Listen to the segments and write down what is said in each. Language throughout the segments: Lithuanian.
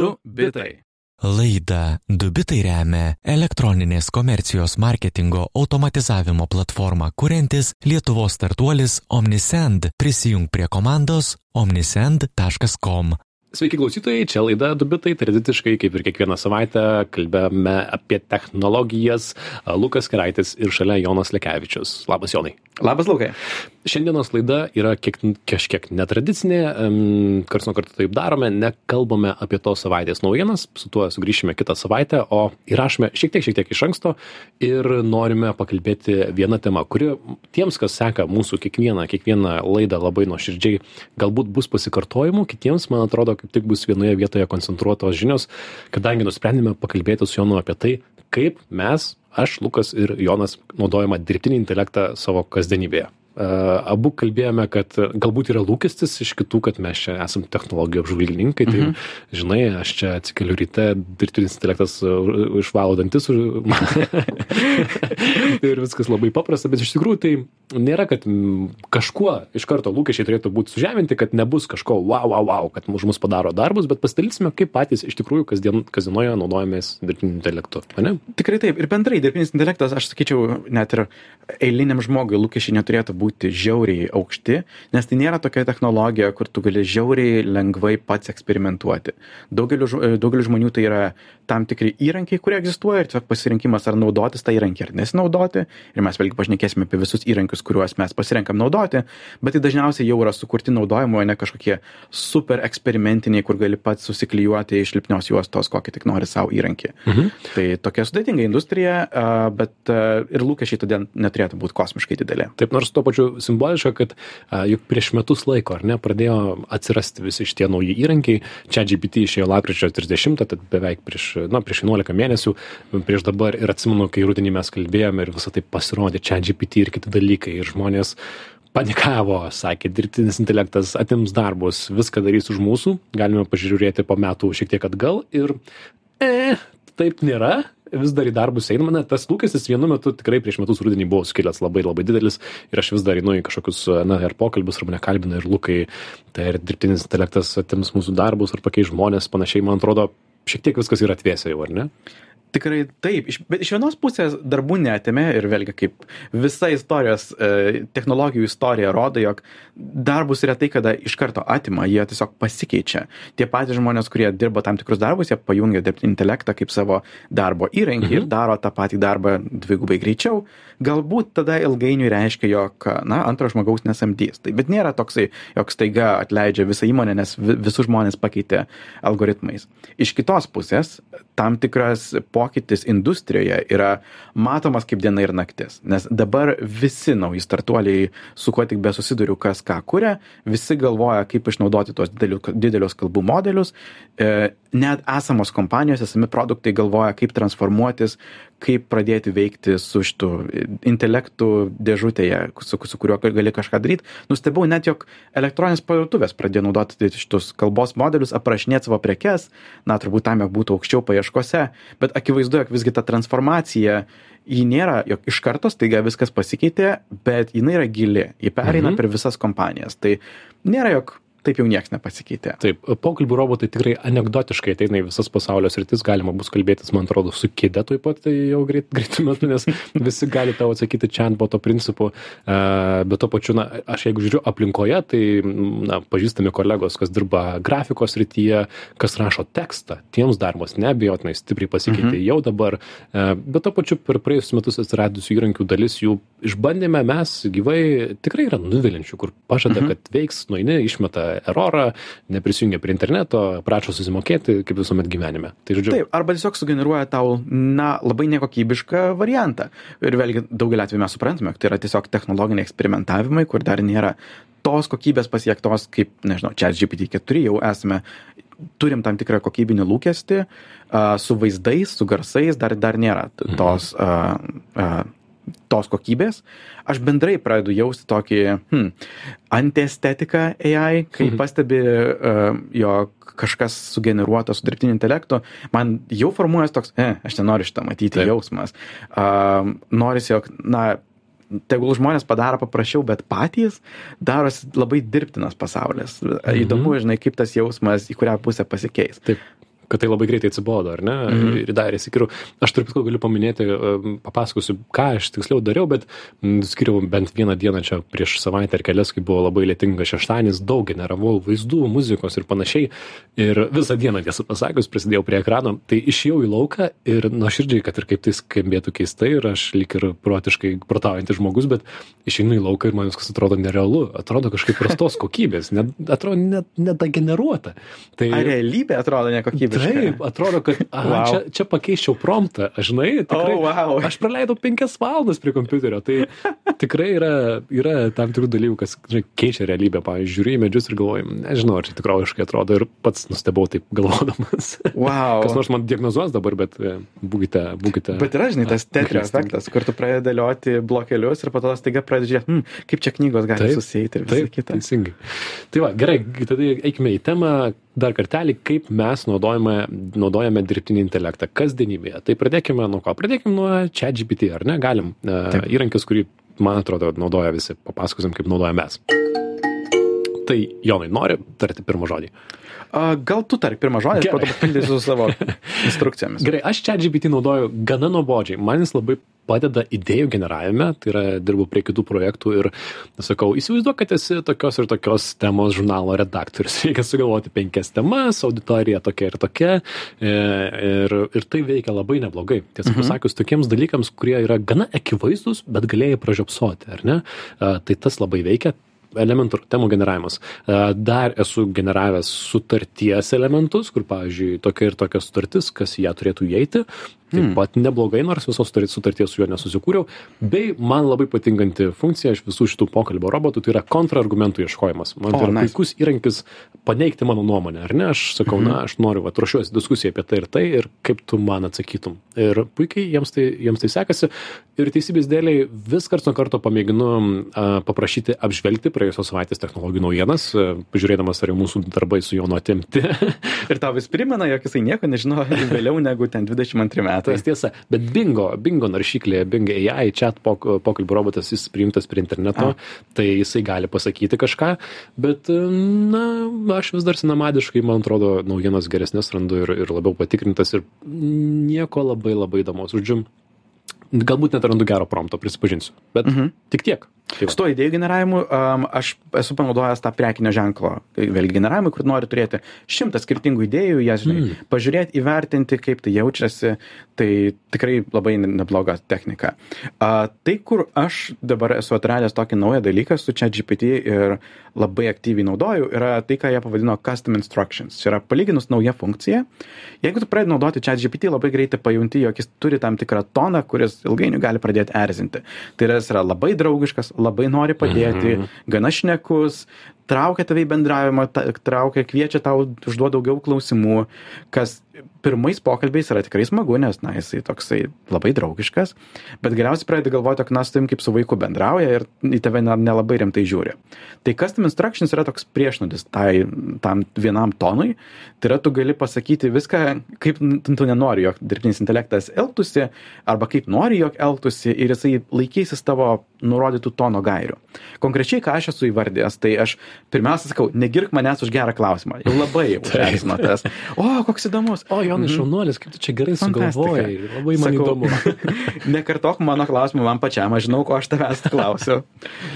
Du bitai. Laida Dubitai remia elektroninės komercijos marketingo automatizavimo platformą kuriantis Lietuvos startuolis Omnisend. Prisijung prie komandos omnisend.com. Sveiki klausytojai, čia laida Dubitai, tradiciškai kaip ir kiekvieną savaitę kalbame apie technologijas. Lukas Keraitis ir šalia Jonas Lekevičius. Labas Jonai. Labas, Lukai. Šiandienos laida yra kiek, kažkiek netradicinė, kars nuo karto taip darome, nekalbame apie tos savaitės naujienas, su tuo sugrįšime kitą savaitę, o įrašome šiek tiek, šiek tiek iš anksto ir norime pakalbėti vieną temą, kuri tiems, kas seka mūsų kiekvieną, kiekvieną laidą labai nuoširdžiai, galbūt bus pasikartojimų, kitiems, man atrodo, kaip tik bus vienoje vietoje koncentruotos žinios, kadangi nusprendėme pakalbėti su Jonu apie tai, kaip mes, aš, Lukas ir Jonas naudojame dirbtinį intelektą savo kasdienybėje abu kalbėjome, kad galbūt yra lūkestis iš kitų, kad mes čia esam technologijų apžvalgininkai, tai mhm. žinai, aš čia atsikeliu ryte, dirbtinis intelektas išvalo dantis ir viskas labai paprasta, bet iš tikrųjų tai nėra, kad kažkuo iš karto lūkesčiai turėtų būti sužeminti, kad nebus kažko wow, wow, wow, kad už mus padaro darbus, bet pasidalysime, kaip patys iš tikrųjų kasdien, kasdienoje naudojamės dirbtiniu intelektu. Ne? Tikrai taip. Ir bendrai dirbtinis intelektas, aš sakyčiau, net ir eiliniam žmogui lūkesčiai neturėtų būti būti žiauriai aukšti, nes tai nėra tokia technologija, kur tu gali žiauriai lengvai pats eksperimentuoti. Daugeliu, daugeliu žmonių tai yra tam tikri įrankiai, kurie egzistuoja ir tiesiog pasirinkimas ar naudotis tą įrankį ar nesinaudoti. Ir mes vėlgi pašnekėsime apie visus įrankius, kuriuos mes pasirenkam naudoti, bet tai dažniausiai jau yra sukurti naudojimo, o ne kažkokie super eksperimentiniai, kur gali pats susiklijuoti iš lipnios juostos, kokį tik nori savo įrankį. Mhm. Tai tokia sudėtinga industrija, bet ir lūkesčiai todėl neturėtų būti kosmiškai dideli. Taip, nors tuo pačiu simboliška, kad juk prieš metus laiko, ar ne, pradėjo atsirasti visi šitie nauji įrankiai. Čia GPT išėjo lapkričio 30, tad beveik prieš na, prieš 11 mėnesių, prieš dabar ir atsimenu, kai rudenį mes kalbėjome ir visą tai pasirodė, čia GPT ir kiti dalykai ir žmonės panikavo, sakė, dirbtinis intelektas atims darbus, viską darys už mūsų, galime pažiūrėti po metų šiek tiek atgal ir, e, taip nėra, vis dar į darbus einama, na, tas lūkestis vienu metu tikrai prieš metus rudenį buvo skilęs labai labai didelis ir aš vis dar einu į kažkokius, na, ir pokalbius, ar mane kalbina ir lūkai, tai ir dirbtinis intelektas atims mūsų darbus, ar pakeis žmonės, panašiai, man atrodo, šiek tiek viskas yra atvėsę jau, ar ne? Tikrai taip, bet iš vienos pusės darbų netėmė ir vėlgi kaip visa istorijos, e, technologijų istorija rodo, jog darbus retai kada iš karto atima, jie tiesiog pasikeičia. Tie patys žmonės, kurie dirba tam tikrus darbus, jie pajungia dirbtinį intelektą kaip savo darbo įrankį mhm. ir daro tą patį darbą dvigubai greičiau. Galbūt tada ilgainiui reiškia, jog, na, antro žmogaus nesamdys. Tai, bet nėra toksai, jog staiga atleidžia visą įmonę, nes visus žmonės pakeitė algoritmais. Iš kitos pusės, tam tikras po pokytis industrijoje yra matomas kaip diena ir naktis. Nes dabar visi nauji startuoliai, su kuo tik besusiduriu, kas ką kuria, visi galvoja, kaip išnaudoti tuos didelius kalbų modelius. E, net esamos kompanijos, esami produktai galvoja, kaip transformuotis, kaip pradėti veikti su šitu intelektų dėžutėje, su, su kuriuo gali kažką daryti. Nustebau net, jog elektroninės parduotuvės pradėjo naudoti šitus kalbos modelius, aprašinėti savo prekes, na, turbūt tam, jog būtų aukščiau paieškose, bet akivaizdu, jog visgi ta transformacija ji nėra, jog iš karto staiga viskas pasikeitė, bet jinai yra gili, ji pereina mhm. per visas kompanijas. Tai nėra, jog taip jau nieks nepasikeitė. Taip, pokalbių robotai tikrai anegdotiškai ateina į visas pasaulio sritis, galima bus kalbėtis, man atrodo, su kėdė taip pat tai jau greit, greitų metų, nes visi gali tau atsakyti čia ant boto principu, bet to pačiu, na, aš jeigu žiūriu aplinkoje, tai, na, pažįstami kolegos, kas dirba grafikos srityje, kas rašo tekstą, tiems darbas neabejotinai stipriai pasikeitė mhm. jau dabar, bet to pačiu per praėjusius metus atsiradusių įrankių dalis jų išbandėme mes gyvai tikrai yra nuvilinčių, kur pažada, mhm. kad veiks, nueini, išmeta erorą, neprisijungia prie interneto, prašo susimokėti, kaip visuomet gyvenime. Tai žodžiu. Taip, arba tiesiog sugeneruoja tau, na, labai nekokybišką variantą. Ir vėlgi daugelį atvejų mes suprantame, kad tai yra tiesiog technologiniai eksperimentavimai, kur dar nėra tos kokybės pasiektos, kaip, nežinau, čia GPT-4 jau esame turim tam tikrą kokybinį lūkestį, uh, su vaizdais, su garsais dar, dar nėra mhm. tos uh, uh, tos kokybės, aš bendrai pradedu jausti tokį hmm, antiestetiką AI, kai mhm. pastebi, uh, jog kažkas sugeneruota su dirbtiniu intelektu, man jau formuojas toks, eh, aš nenoriu šitą matyti Taip. jausmas. Uh, Norisi, jog, na, tegul žmonės padaro paprasčiau, bet patys darosi labai dirbtinas pasaulis. Mhm. Įdomu, žinai, kaip tas jausmas į kurią pusę pasikeis. Taip kad tai labai greitai atsibodo, ar ne? Mhm. Ir dar įsikiriu. Aš kitko galiu paminėti, e, papasakosiu, ką aš tiksliau dariau, bet m, skiriau bent vieną dieną čia prieš savaitę ar kelias, kai buvo labai lietingas šeštadienis, daug generavau vaizdų, muzikos ir panašiai. Ir visą dieną, tiesą pasakius, prisidėjau prie ekrano, tai išėjau į lauką ir nuoširdžiai, kad ir kaip tai skambėtų keistai, ir aš lik ir protiškai protaujantis žmogus, bet išeinu į lauką ir man viskas atrodo nerealu, atrodo kažkaip prastos kokybės, net, atrodo net nedageneruota. Tai, Ar realybė atrodo nekokybiška? Taip, atrodo, kad aha, Wow. čia, čia pakeičiau promptą, aš žinai, tikrai. Oh, wow. Aš praleidau penkias valandas prie kompiuterio, tai tikrai yra, yra tam tikrų dalykų, kas žinai, keičia realybę. Pavyzdžiui, žiūri į medžius ir galvoju, nežinau, ar čia tikroviškai atrodo ir pats nustebau taip galvodamas. Wow. Kas nors man diagnozuos dabar, bet e, būkite, būkite. Bet yra, žinai, tas tetrio efektas, kur tu pradedi dėlioti blokelius ir po to staiga pradedi žiūrėti, hm, kaip čia knygos gali Taip, susijęti ir visą Taip, kitą. teisingai. Tai va, gerai, tada eikime į temą dar kartelį, kaip mes naudojame, naudojame dirbtinį intelektą kasdienybėje. Tai pradėkime nuo ko? Pradėkime nuo ChatGPT, ar ne? Galim. E, Taip. įrankis, kurį, man atrodo, naudoja visi. Papasakosim, kaip naudojame mes. Tai, Jonai, nori tarti pirmą žodį? Gal tu tarp pirmą žodį, po to papildysiu su savo instrukcijomis. Gerai, aš ChatGPT naudoju gana nuobodžiai. Man jis labai padeda idėjų generavime, tai yra dirbu prie kitų projektų ir sakau, įsivaizduok, kad esi tokios ir tokios temos žurnalo redaktorius. Reikia sugalvoti penkias temas, auditorija tokia ir tokia. e, Ir, ir tai veikia labai neblogai. Tiesą Mhm. pasakius, tokiems dalykams, kurie yra gana akivaizdus, bet galėjai pražiopsoti, ar ne? A, Tai tas labai veikia elementų temų generavimas. A, Dar esu generavęs sutarties elementus, kur, pavyzdžiui, tokia ir tokia sutartis, kas ją turėtų įeiti. Taip Hmm. pat neblogai, nors visos sutarties su juo nesusikūriau. Bei man labai patinkanti funkcija iš visų šitų pokalbio robotų tai yra kontrargumentų ieškojimas. Man O, tai yra nice. puikus įrankis paneigti mano nuomonę, ar ne? Aš sakau, Mhm. na, aš noriu, va, ruošiuosi diskusijai apie tai ir tai ir kaip tu man atsakytum. Ir puikiai jiems tai, jiems tai sekasi. Ir teisybės dėliai vis karts nuo karto pamėginu a, paprašyti apžvelgti praėjusios savaitės technologijų naujienas, a, pažiūrėdamas, ar jau mūsų darbai su juo nuotimti. Ir tau vis primena, jog jisai nieko nežino vėliau negu ten 22 metai. Tai tiesa, bet bingo, bingo naršyklė, bingo AI, chat pok- pokalbių robotas, jis priimtas prie interneto, A. tai jisai gali pasakyti kažką, bet, na, aš vis dar senamadiškai, man atrodo, naujienas geresnės randu ir, ir labiau patikrintas ir nieko labai labai įdomus. Žodžiu, galbūt net randu gero prompto, prisipažinsiu, bet Mhm. tik tiek. Su to idėjų generavimu um, aš esu panaudojęs tą prekinio ženklo, tai vėlgi generavimui, kur nori turėti šimtą skirtingų idėjų, jas, žinai, Mm. pažiūrėti, įvertinti, kaip tai jaučiasi, tai tikrai labai ne- nebloga technika. Uh, tai, kur aš dabar esu atradęs tokį naują dalyką su čia GPT ir labai aktyviai naudoju, yra tai, ką jie pavadino custom instructions. Tai yra palyginus nauja funkcija. Jeigu tu pradedi naudoti čia GPT, labai greitai pajunti, jog jis turi tam tikrą toną, kuris ilgainiui gali pradėti erzinti. Tai yra, jis yra labai draugiškas, labai nori padėti, Mhm. gana šnekus, traukia tave į bendravimą, ta- traukia, kviečia tau užduoti daugiau klausimų, kas pirmais pokalbiais yra tikrai smagu, nes, na, jisai toksai labai draugiškas, bet galiausiai pradedi galvoti, jog na, su tavim kaip su vaiku bendrauja ir į tave ne- nelabai rimtai žiūri. Tai custom instructions yra toks priešnodis tai, tam vienam tonui, tai yra tu gali pasakyti viską, kaip tu nenori, jog dirbtinis intelektas elgtųsi, arba kaip nori, jog elgtųsi ir jisai laikysis tavo nurodytų tono gairių. Konkrečiai, ką aš esu įvardęs, tai aš pirmiausia sakau, negirk manęs už gerą klausimą. Jau labai jau erzino tas. O, koks įdomus. O, Jonai, Mhm. šaunuolis, kaip tu čia gerai sugalvojai. Labai man Sakau, įdomu. Nekartok mano klausimų man pačiam, aš žinau, ko aš tavęs klausiu.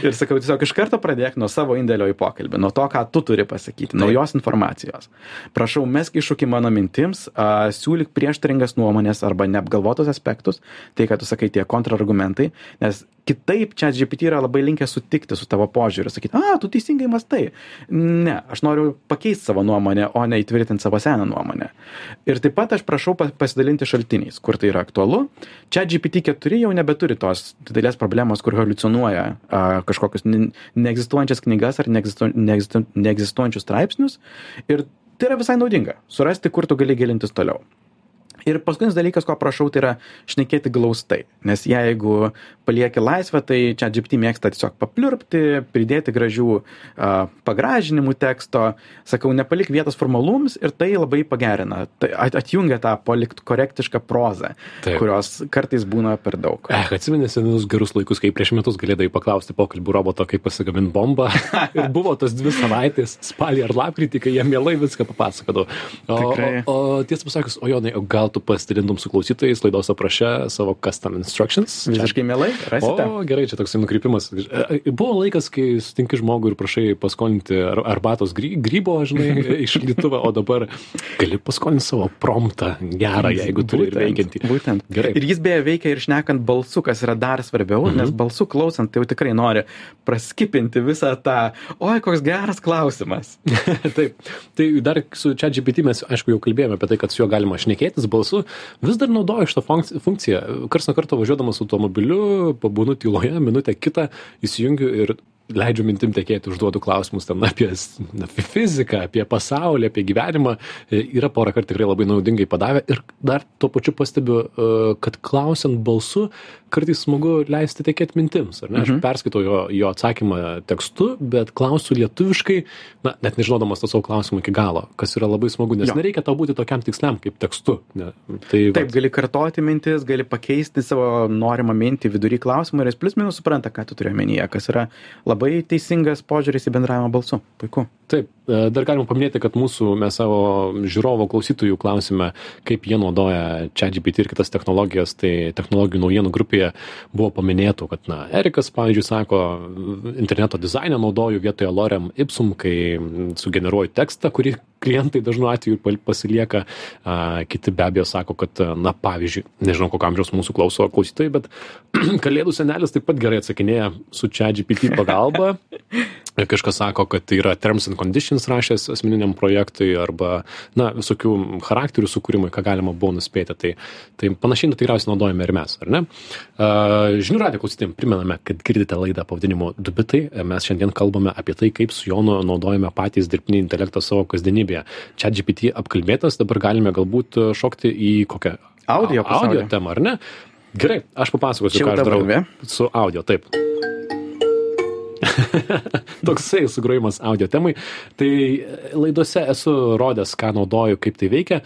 Ir sakau, tiesiog iš karto pradėk nuo savo indėlio į pokalbį, nuo to, ką tu turi pasakyti, naujos informacijos. Prašau, mesk iššūkį mano mintims, a, siūlyk prieštaringas nuomonės arba neapgalvotus aspektus, tai, ką tu sakai, tie kontrargumentai, nes kitaip čia GPT yra labai linkę sutikti su tavo požiūriu, sakyti, a, tu teisingai mastai. Ne, aš noriu pakeisti savo nuomonę, o ne įtvirtinti savo seną nuomonę. Ir taip pat aš prašau pa- pasidalinti šaltiniais, kur tai yra aktualu. Čia GPT-4 jau nebeturi tos didelės problemos, kur haliucinuoja a, kažkokius ne- neegzistuojančias knygas ar neegzistu, neegzistu, neegzistuojančius straipsnius. Ir tai yra visai naudinga - surasti, kur tu gali gilintis toliau. Ir paskutinis dalykas, ko prašau, tai yra šnekėti glaustai. Nes jeigu palieki laisvę, tai čia GPT mėgsta tiesiog papliurpti, pridėti gražių uh, pagražinimų teksto. Sakau, nepalik vietos formalums ir tai labai pagerina. Tai atjungia tą palikt korektišką prozą, Taip. kurios kartais būna per daug. Eh, atsimeni senus gerus laikus, kai prieš metus galėdavai paklausti pokalbių roboto, kaip pasigaminti bombą. ir buvo tos dvi savaitės, spalį ar lapkritį, kai jie mielai viską papasakodavo. O, o, o tiesą pasakius, o Jonai, gal tu tu pasidalintum su klausytojais laidos apraše savo custom instructions. Visiškai mielai, rasite. O, gerai, čia toks nukrypimas. E, buvo laikas, kai sutinki žmogų ir prašai paskolinti arbatos grybo, žinai, iš šaldytuvo, o dabar gali paskolinti savo promptą gerą, jeigu turi ir veikiantį. Būtent. Gerai. Ir jis beje veikia ir šnekant balsu, kas yra dar svarbiau, mhm. nes balsu klausant, tai jau tikrai nori praskipinti visą tą, oi, koks geras klausimas. Taip, tai dar su čia GPT mes, aišku, jau kalbėjome apie tai, kad su juo galima šnekėtis balsu balsu vis dar naudoju šitą funkciją. Karts nuo karto važiuodamas automobiliu pabūnu tyloje minutę kitą įsijungiu ir leidžiu mintim tekėti, užduodu klausimus ten apie, apie fiziką, apie pasaulį, apie gyvenimą. E, yra porą kartų tikrai labai naudingai padavę ir dar tuo pačiu pastebiu, e, kad klausiant balsu, kartais smagu leisti tekėti mintims. Ar ne? Aš mhm. perskaitau jo, jo atsakymą tekstu, bet klausiu lietuviškai, na, net nežinodamas to savo klausimą iki galo, kas yra labai smagu, nes jo. nereikia tau būti tokiam tiksliam kaip tekstu. Ne? Tai, Taip, vat... gali kartoti mintis, gali pakeisti savo norimą mintį vidury klausimą ir jis plus minus supranta, ką tu turi omenyje, kas yra labai labai teisingas požiūris į bendravimą balsu. Puiku. Taip, e, dar galima paminėti, kad mūsų, mes savo žiūrovo klausytojų klausime, kaip jie naudoja ChatGPT ir kitas technologijas, tai technologijų naujienų grupėje buvo paminėtų, kad, na, Erikas, pavyzdžiui, sako, interneto dizainą naudoju vietoje Lorem Ipsum, kai sugeneruoju tekstą, kurį klientai dažnu atveju pasilieka, a, kiti be abejo sako, kad, na, pavyzdžiui, nežinau, kokio amžiaus mūsų klauso klausytojai, bet kalėdų senelis taip pat gerai atsakinėja su ChatGPT pagalba. Kažkas sako, kad tai yra terms and conditions rašęs asmeniniam projektui arba, na, visokių charakterių sukūrimui, ką galima buvo nuspėti. Tai, tai panašiai, nu, tikriausiai naudojame ir mes, ar ne? Žinių radio klausytėm primename, kad girdite laidą pavadinimu Dubitai. Mes šiandien kalbame apie tai, kaip su Jonu naudojame patys dirbtinį intelektą savo kasdienybėje. Čia GPT apkalbėtas, dabar galime galbūt šokti į kokią audio, audio temą, ar ne? Gerai, aš papasakosiu, Čia ką aš darau dabar, su audio. Taip. Toksai sugrojimas audio temai. Tai laidose esu rodęs, ką naudoju, kaip tai veikia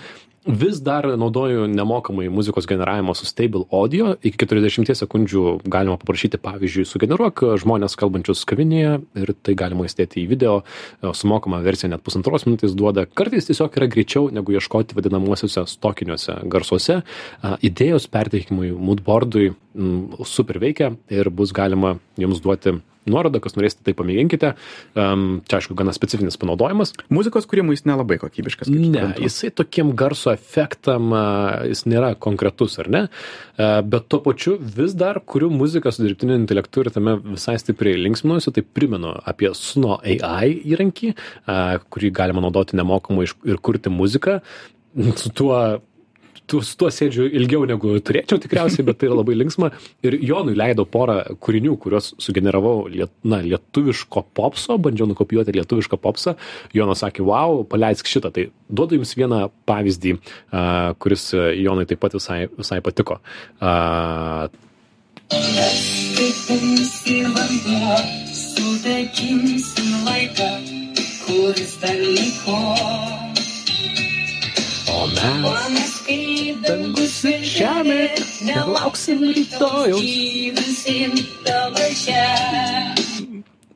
vis dar naudoju nemokamai muzikos generavimo su Stable Audio. Iki 40 sekundžių galima paprašyti, pavyzdžiui, sugeneruok žmonės kalbančius kavinėje ir tai galima įstėti į video. Sumokama versija net pusantros minutės duoda. Kartais tiesiog yra greičiau negu ieškoti vadinamuosiuose stokiniuose garsuose. Idėjos perteikimui, moodboardui super veikia ir bus galima jums duoti nuorodą, kas norėsite, tai pamėginkite. Um, čia, aišku, gana specifinis panaudojimas. Muzikos kūrimui jis nelabai kokybiškas. Ne, suprantu. jisai tokiem garso efektam, uh, jis nėra konkretus, ar ne? Uh, bet tuo pačiu vis dar kuriu muziką su dirbtiniu intelektu ir tame visai stipriai linksminuosi, tai primenu apie Suno AI įrankį, uh, kurį galima naudoti nemokamai ir kurti muziką. Su tuo tu su tuo sėdžiu ilgiau negu turėčiau tikriausiai, bet tai yra labai linksma. Ir Jonui leido porą kūrinių, kuriuos sugeneravau liet, na, lietuviško popso, bandžiau nukopijuoti lietuvišką popsą. Jonas sakė, wow, paleisk šitą. Tai duodu jums vieną pavyzdį, kuris Jonui taip pat visai, visai patiko. Sudeginsim laiką, kuris dar liko. O mes dangus ir žemė, nelauksim rytojaus.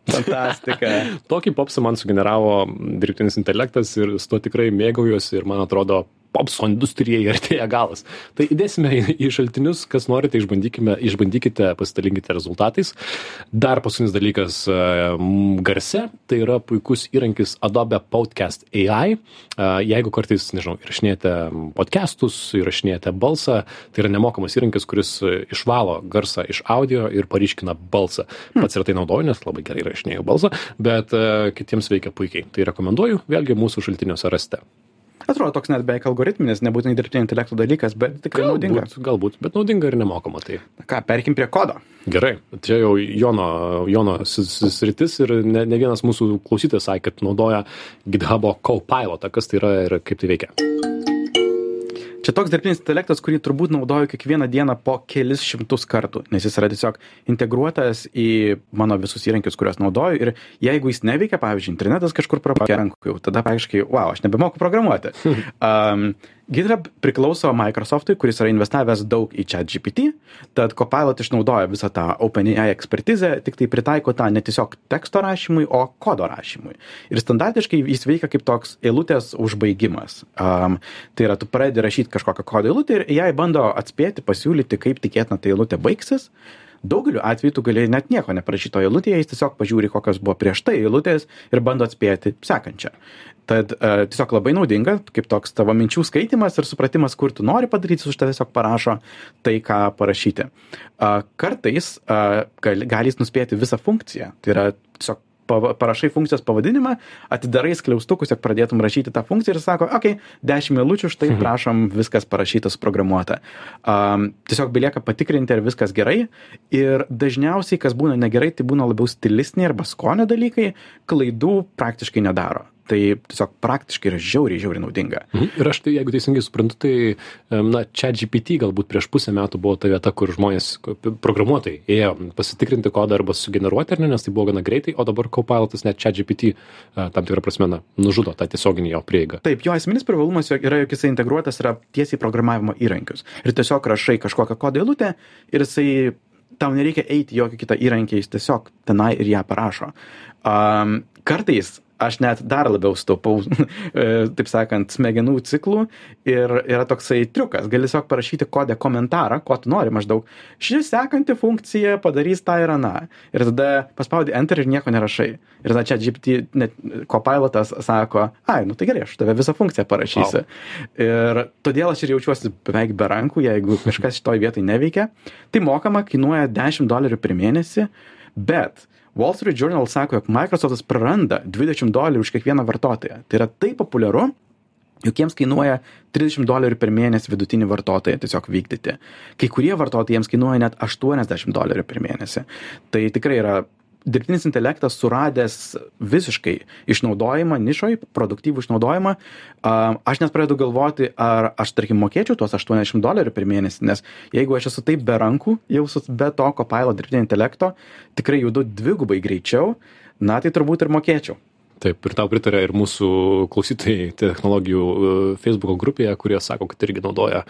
Fantastika. Tokį popsą man sugeneravo dirbtinis intelektas ir su tuo tikrai mėgaujuosi ir man atrodo popso industrijai artėja galas. Tai įdėsime į, šaltinius, kas norite, išbandykime, išbandykite, pasidalinkite rezultatais. Dar paskutinis dalykas garse, tai yra puikus įrankis Adobe Podcast AI. Jeigu kartais, nežinau, įrašinėjate podcastus, įrašinėjate balsą, tai yra nemokamas įrankis, kuris išvalo garsą iš audio ir paryškina balsą. Pats ir tai naudoju, nes labai gerai įrašinėjau balsą, bet kitiems veikia puikiai. Tai rekomenduoju, vėlgi mūsų šaltiniuose rasite. Atrodo toks net beveik algoritminis, nebūtinai dirbtinio intelekto dalykas, bet tikrai galbūt, naudinga. Galbūt, bet naudinga ir nemokama. Tai. Ką, perkim prie kodo. Gerai, čia jau Jono, Jono sritis ir ne, ne vienas mūsų klausytojas sakė, kad naudoja GitHub Copilotą, kas tai yra ir kaip tai veikia. Čia toks dirbtinis intelektas, kurį turbūt naudoju kiekvieną dieną po kelis šimtus kartų, nes jis yra tiesiog integruotas į mano visus įrankius, kuriuos naudoju ir jeigu jis neveikia, pavyzdžiui, internetas kažkur prapakė rankų, tada praktiškai, wow, aš nebemoku programuoti. um, GitHub priklauso Microsoftui, kuris yra investavęs daug į ChatGPT, tad Copilot išnaudoja visą tą OpenAI ekspertizę, tik tai pritaiko tą ne tiesiog teksto rašymui, o kodo rašymui. Ir standartiškai jis veikia kaip toks eilutės užbaigimas. Um, tai yra, tu pradedi rašyti kažkokią kodo eilutę ir jai bando atspėti, pasiūlyti, kaip tikėtina ta eilutė baigsis. Daugeliu atveju tu gali net nieko neparašyti to eilutėje, jis tiesiog pažiūri, kokios buvo prieš tai eilutės ir bando atspėti sekančią. Tad e, tiesiog labai naudinga kaip toks tavo minčių skaitymas ir supratimas kur tu nori padaryt jis už tave tiesiog parašo tai ką parašyti. A kartais a gali gali jis nuspėti visą funkciją. Tai yra tiesiog pava parašai funkcijos pavadinimą atidarai skliaustukus jog pradėtum rašyti tą funkciją ir sako okei dešim eilučių štai prašom viskas parašyta suprogramuota. Am tiesiog belieka patikrinti ar viskas gerai ir dažniausiai kas būna negerai tai būna labiau stilistiniai arba skonio dalykai klaidų praktiškai nedaro tai tiesiog praktiškai yra žiauriai žiauriai naudinga Mhm. Ir aš tai, jeigu teisingai suprantu, tai, na, čia GPT galbūt prieš pusę metų buvo ta vieta, kur žmonės, programuotojai, ėjo pasitikrinti kodą arba sugeneruoti, ar ne, nes tai buvo gana greitai, o dabar Copilotas net čia GPT a, tam tikrą prasme, na, nužudo tą tiesioginį jo prieigą. Taip, jo esminis privalumas yra, jog jisai integruotas yra tiesiai programavimo įrankius. Ir tiesiog rašai kažkokią kodo eilutę ir jisai, tau nereikia eiti į jokį kitą įrankį, jis tiesiog tenai ir ją parašo. Um, kartais aš net dar labiau staupau, e, taip sakant, smegenų ciklų ir yra toksai triukas. Gali tiesiog parašyti kodę komentarą, ko tu nori maždaug. Ši sekanti funkcija padarys tą ir aną. Ir tada paspaudi enter ir nieko nerašai. Ir tada čia GPT, net kopilotas sako, ai, nu tai gerai, aš tave visą funkciją parašysiu. Ir todėl aš ir jaučiuosi beveik be rankų, jeigu kažkas šitoj vietoj neveikia. Tai mokama kainuoja 10 dolerių per mėnesį, bet Wall Street Journal sako, jog Microsoftas praranda 20 dolerių už kiekvieną vartotoją. Tai yra taip populiaru, juk jiems kainuoja 30 dolerių per mėnesį vidutinį vartotoją tiesiog vykdyti. Kai kurie vartotojai jiems kainuoja net 80 dolerių per mėnesį. Tai tikrai yra dirbtinis intelektas suradęs visiškai išnaudojimą nišoj, produktyvų išnaudojimą, a, aš net pradedu galvoti, ar aš, tarkim, mokėčiau tuos 80 dolerių per mėnesį, nes jeigu aš esu taip be rankų, jau su be to kopilo dirbtinio intelekto, tikrai judu dvigubai greičiau, na tai turbūt ir mokėčiau. Taip, ir tau pritarė ir mūsų klausytojai technologijų e, Facebook grupėje, kurie sako, kad irgi naudoja,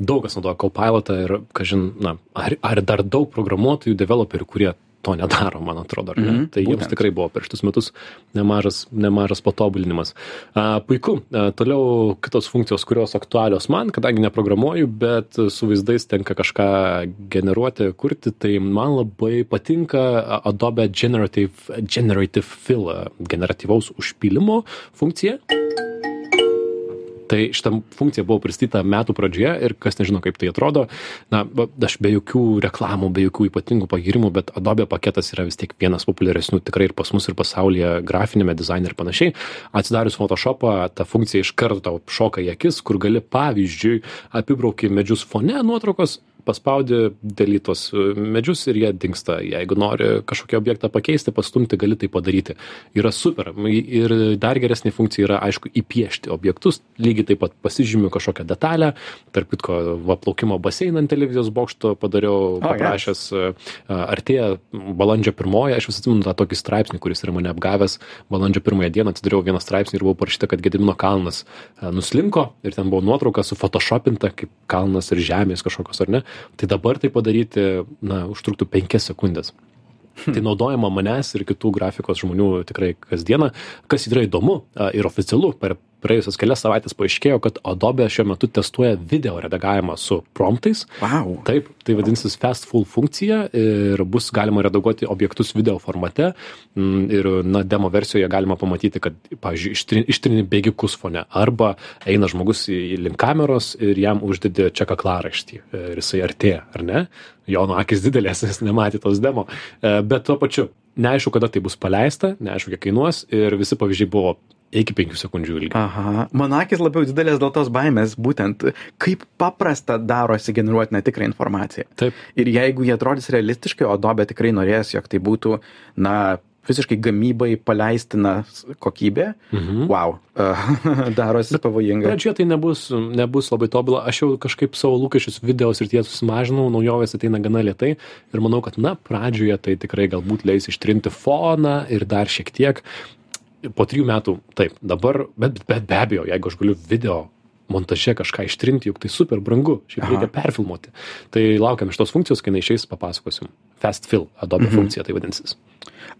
daug kas naudoja Copilotą ir, kažin, na, ar, ar dar daug programuotojų, developerių, kurie to nedaro, man atrodo, ne? Mhm, tai jiems būtent. tikrai buvo per šitus metus nemažas, nemažas patobulinimas. A, puiku, a, toliau kitos funkcijos, kurios aktualios man, kadangi neprogramuoju, bet su vaizdais tenka kažką generuoti, kurti, tai man labai patinka Adobe Generative, Generative Fill, generatyvaus užpylimo funkcija. Tai šitą funkciją buvo pristatyta metų pradžioje ir kas nežino, kaip tai atrodo, na, aš be jokių reklamų, be jokių ypatingų pagirimų, bet Adobe paketas yra vis tiek vienas populiaresnių tikrai ir pas mus ir pasaulyje grafinėme dizaine ir panašiai. Atsidarius Photoshopą, ta funkcija iš karto tau šoka į akis, kur gali pavyzdžiui apibrauki medžius fone nuotraukos paspaudi delete tuos medžius ir jie dingsta. Jeigu nori kažkokį objektą pakeisti, pastumti, gali tai padaryti. Yra super. Ir dar geresnė funkcija yra, aišku, įpiešti objektus. Lygiai taip pat pasižymiu kažkokią detalę. Tarp kitko, va, plaukimo baseiną ant televizijos bokšto padariau, O, paprašęs. Artėja balandžio pirmoji, aš vis atsimenu tą tokį straipsnį, kuris yra mane apgavęs. Balandžio pirmąją dieną atsidariau vieną straipsnį ir buvo parašyta, kad Gedimino kalnas a, nuslinko ir ten buvo nuotrauka sufotoshopinta, kaip kalnas ir žemės kažkokios, ar ne. Tai dabar tai padaryti, na, užtruktų penkias sekundės. Tai naudojama manęs ir kitų grafikos žmonių tikrai kasdieną. Kas yra įdomu ir oficialu, per praėjusias kelias savaitės paaiškėjo, kad Adobe šiuo metu testuoja video redagavimą su promptais. Wow. Taip, tai vadinsis fast full funkcija ir bus galima redaguoti objektus video formate. Mm, Ir, na, demo versijoje galima pamatyti, kad, pavyzdžiui, ištrini, bėgikus fone arba eina žmogus į link kameros ir jam uždedi čia kaklaraištį ir jisai artėja, ar ne? Jono akis didelės, jis nematė tos demo. E, Bet tuo pačiu, neaišku, kada tai bus paleista, neaišku, kiek kainuos ir visi pavyzdžiai buvo iki 5 sekundžių ilgio. Aha, mano akis labiau didelės dėl tos baimės, būtent kaip paprasta darosi generuoti netikrą informaciją. Taip. Ir jeigu jie atrodys realistiškai, o Adobe tikrai norės, jog tai būtų, na, visiškai gamybai paleistina kokybė, Mhm. wow, darosi pavojinga. Pradžioje tai nebus, nebus labai tobula. Aš jau kažkaip savo lūkesčius video srityje susimažinau, naujovės ateina gana lietai ir manau, kad, na, pradžioje tai tikrai galbūt leis ištrinti foną ir dar šiek tiek. Po trijų metų, taip, dabar, bet, bet be abejo, jeigu aš galiu video montaže kažką ištrinti, juk tai super brangu, šiaip Aha. reikia perfilmuoti. Tai laukiam šitos funkcijos, kai jinai išeis, papasakosim. Fast fill, Adobe Mhm. funkcija tai vadinsis.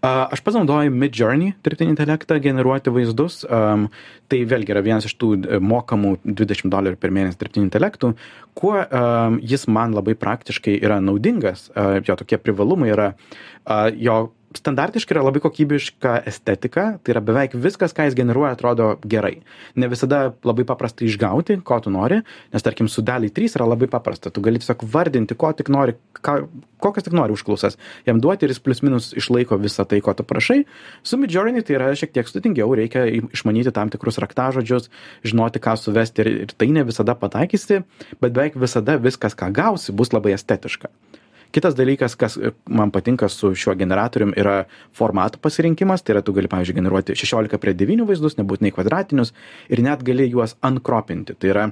Aš pats naudoju Midjourney dirbtinį intelektą generuoti vaizdus. Um, tai vėlgi yra vienas iš tų e, mokamų 20 dolerių per mėnesį dirbtinių intelektų. Kuo um, jis man labai praktiškai yra naudingas, uh, jo tokie privalumai yra, uh, jo standartiškai yra labai kokybiška estetika, tai yra beveik viskas, ką jis generuoja, atrodo gerai. Ne visada labai paprasta išgauti, ko tu nori, nes tarkim su DALI 3 yra labai paprasta, tu gali tiesiog vardinti, ko tik nori, ką, kokias tik nori užklausas, jam duoti ir jis plius minus išlaiko visą tai, ko tu prašai. Su Midjourney tai yra šiek tiek sudėtingiau, reikia išmanyti tam tikrus raktažodžius, žinoti, ką suvesti ir, ir tai ne visada pataikysi, bet beveik visada viskas, ką gausi, bus labai estetiška. Kitas dalykas, kas e, man patinka su šiuo generatorium, yra formatų pasirinkimas. Tai yra, tu gali, pavyzdžiui, generuoti 16 prie 9 vaizdus, nebūtinai kvadratinius, ir net gali juos uncropinti. Tai yra,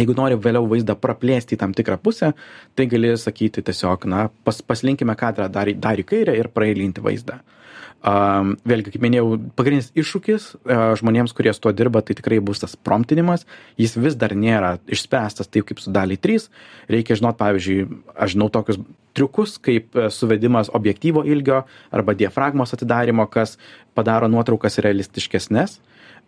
jeigu nori vėliau vaizdą praplėsti į tam tikrą pusę, tai gali sakyti tiesiog, na, pas, paslinkime kadrą dar, į- dar į kairę ir praeilinti vaizdą. Um, vėlgi, kaip minėjau, pagrindinis iššūkis uh, žmonėms, kurie su tuo dirba, tai tikrai bus tas promptinimas. Jis vis dar nėra išspręstas taip kaip su daliai 3. Reikia žinot, pavyzdžiui, aš žinau tokius triukus, kaip e, suvedimas objektyvo ilgio arba diafragmos atidarimo, kas padaro nuotraukas realistiškesnės,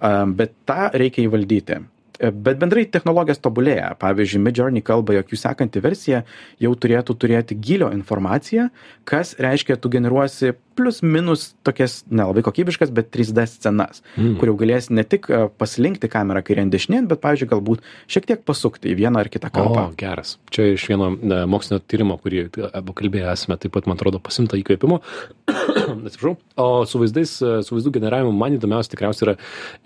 um, bet tą reikia įvaldyti. E, Bet bendrai technologijos tobulėja. Pavyzdžiui, Midjourney kalba, jog jų sekanti versija jau turėtų turėti gilio informaciją, kas reiškia, tu generuosi plus minus tokias nelabai kokybiškas, bet 3D scenas, Mm. kur jau galėsi ne tik e, paslinkti kamerą kairėn dešinėn, bet, pavyzdžiui, galbūt šiek tiek pasukti į vieną ar kitą O, kampą. geras. Čia iš vieno e, mokslinio tyrimo, kurį abu kalbėję esame, taip pat, man atrodo, pasimta įkvėpimo. Atsiprašau. O su vaizdais, e, su vaizdų generavimu man įdomiausia tikriausiai yra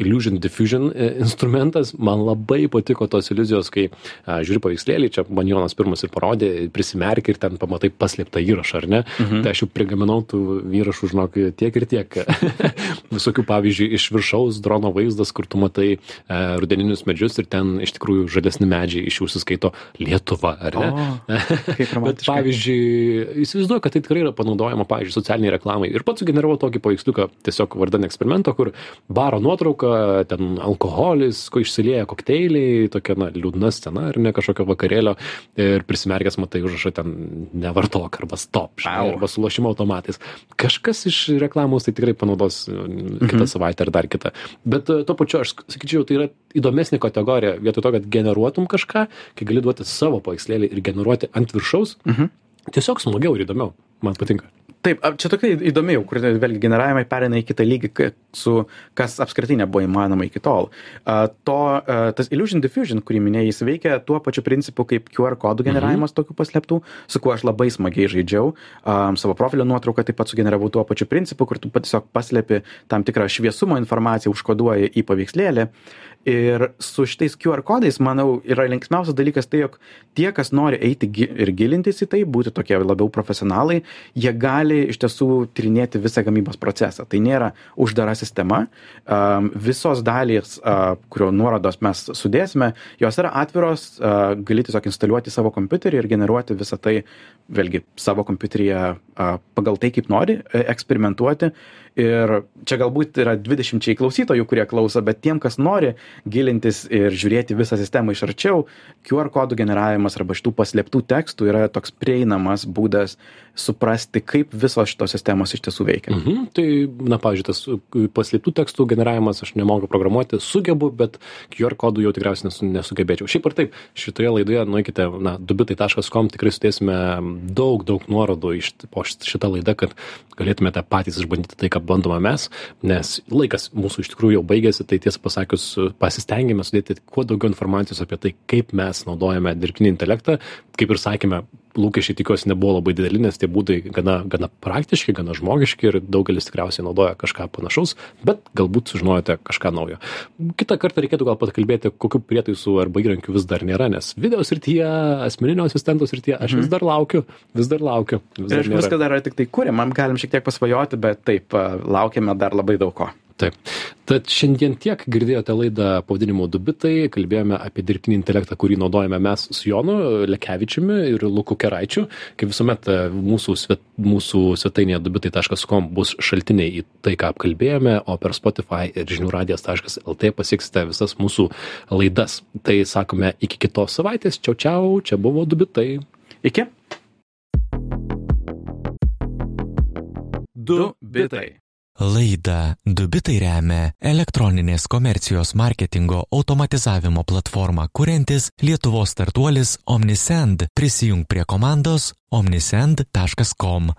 Illusion Diffusion e, instrumentas. Man labai patiko tos iliuzijos, kai a, žiūri paveikslėlį, čia man Jonas pirmas ir parodė, prisimerki ir ten pamatai paslėptą įrašą, ar ne? Mhm. Tai aš jau prigaminau tų įrašų, žinok, tiek ir tiek. Visokių, pavyzdžiui, iš viršaus drono vaizdas, kur tu matai e, rudeninius medžius ir ten iš tikrųjų žalesni medžiai iš jų suskaito Lietuva, ar ne? O, Bet pavyzdžiui, įsivaizduoju, kad tai tikrai yra panaudojama, pavyzdžiui, socialiniai reklamai. Ir pats sugeneravau tokį paveiksliuką tiesiog vardan eksperimento, kur baro nuotrauka, ten alkoholis, ko išsilieja kokteiliai, tokia, na, liūdna scena ar ne kažkokio vakarėlio. Ir prisimerkęs matai užrašą ten nevartok arba stop, žinai, arba su lošimo automatais. Kažkas iš reklamos tai tikrai panaudos mhm. kitą savaitę ar dar kitą. Bet e, tuo pačiu aš sakyčiau, tai yra įdomesnė kategorija. Vietoj to, kad generuotum kažką, kai gali duoti savo paveikslėlį ir generuoti ant viršaus, Mhm. tiesiog smagiau ir įdomiau. Man patinka. Taip, čia tokia įdomi, jau, kur vėlgi generavimai perina į kitą lygį, ka- su, kas apskritai nebuvo įmanoma iki tol. A, To, a, tas Illusion Diffusion, kurį minėjai, jis veikia tuo pačiu principu kaip QR kodų generavimas tokių paslėptų, su kuo aš labai smagiai žaidžiau. A, Savo profilio nuotrauką taip pat sugeneravau tuo pačiu principu, kur tu tiesiog paslėpi tam tikrą šviesumo informaciją, užkoduoji į paveikslėlį. Ir su šitais QR kodais, manau, yra linksmiausias dalykas tai, jog tie, kas nori eiti ir gilintis į tai, būti tokie labiau profesionalai, jie gali iš tiesų tyrinėti visą gamybos procesą. Tai nėra uždara sistema. Visos dalys, kurio nuorodos mes sudėsime, jos yra atviros, gali tiesiog instaliuoti savo kompiuterį ir generuoti visą tai, vėlgi, savo kompiuteryje pagal tai, kaip nori, e, eksperimentuoti. Ir čia galbūt yra 20 klausytojų, kurie klauso, bet tiem, kas nori gilintis ir žiūrėti visą sistemą iš arčiau, QR kodų generavimas arba šitų paslėptų tekstų yra toks prieinamas būdas suprasti, kaip visos šitos sistemos iš tiesų veikia. Mhm. Tai, na, pavyzdžiui, tas uh, paslėptų tekstų generavimas, aš nemoku programuoti, sugebu, bet QR kodų jau tikriausiai nesu, nesugebėčiau. Šiaip ar taip, šitoje laidoje nueikite, na, dubitai.com tikrai sudėsime daug, daug nuorodų iš po šitą laidą, kad galėtumėte patys išbandyti tai, ką bandome mes, nes laikas mūsų iš tikrųjų jau baigėsi, tai tiesą pasakius, pasistengėme sudėti kuo daugiau informacijos apie tai, kaip mes naudojame dirbtinį intelektą. Kaip ir sakėme, lūkesčiai tikiuosi nebuvo labai dideli, nes tie būdai gana, gana praktiški, gana žmogiški ir daugelis tikriausiai naudoja kažką panašaus, bet galbūt sužinojote kažką naujo. Kitą kartą reikėtų gal pat kalbėti, kokiu prietaisu arba įrankiu vis dar nėra, nes video srityje, asmeninio asistento srityje aš vis dar laukiu, vis dar laukiu. Vis Ir aš viskas dar yra tik tai kūriam, galim šiek tiek pasvajoti, bet taip, laukiame dar labai daug ko. Taip. Tad šiandien tiek girdėjote laidą pavadinimu Dubitai, kalbėjome apie dirbtinį intelektą, kurį naudojame mes su Jonu Lekevičiumi ir Luku Keraičiu. Kaip visuomet mūsų, svet, mūsų svetainėje dubitai.com bus šaltiniai į tai, ką apkalbėjome, o per Spotify ir žiniųradijas.lt pasieksite visas mūsų laidas. Tai sakome iki kitos savaitės. Čiau, čiau, čia buvo Dubitai. Iki. Du bitai. Laida Dubitai remia elektroninės komercijos marketingo automatizavimo platformą kuriantis Lietuvos startuolis Omnisend. Prisijung prie komandos omnisend.com.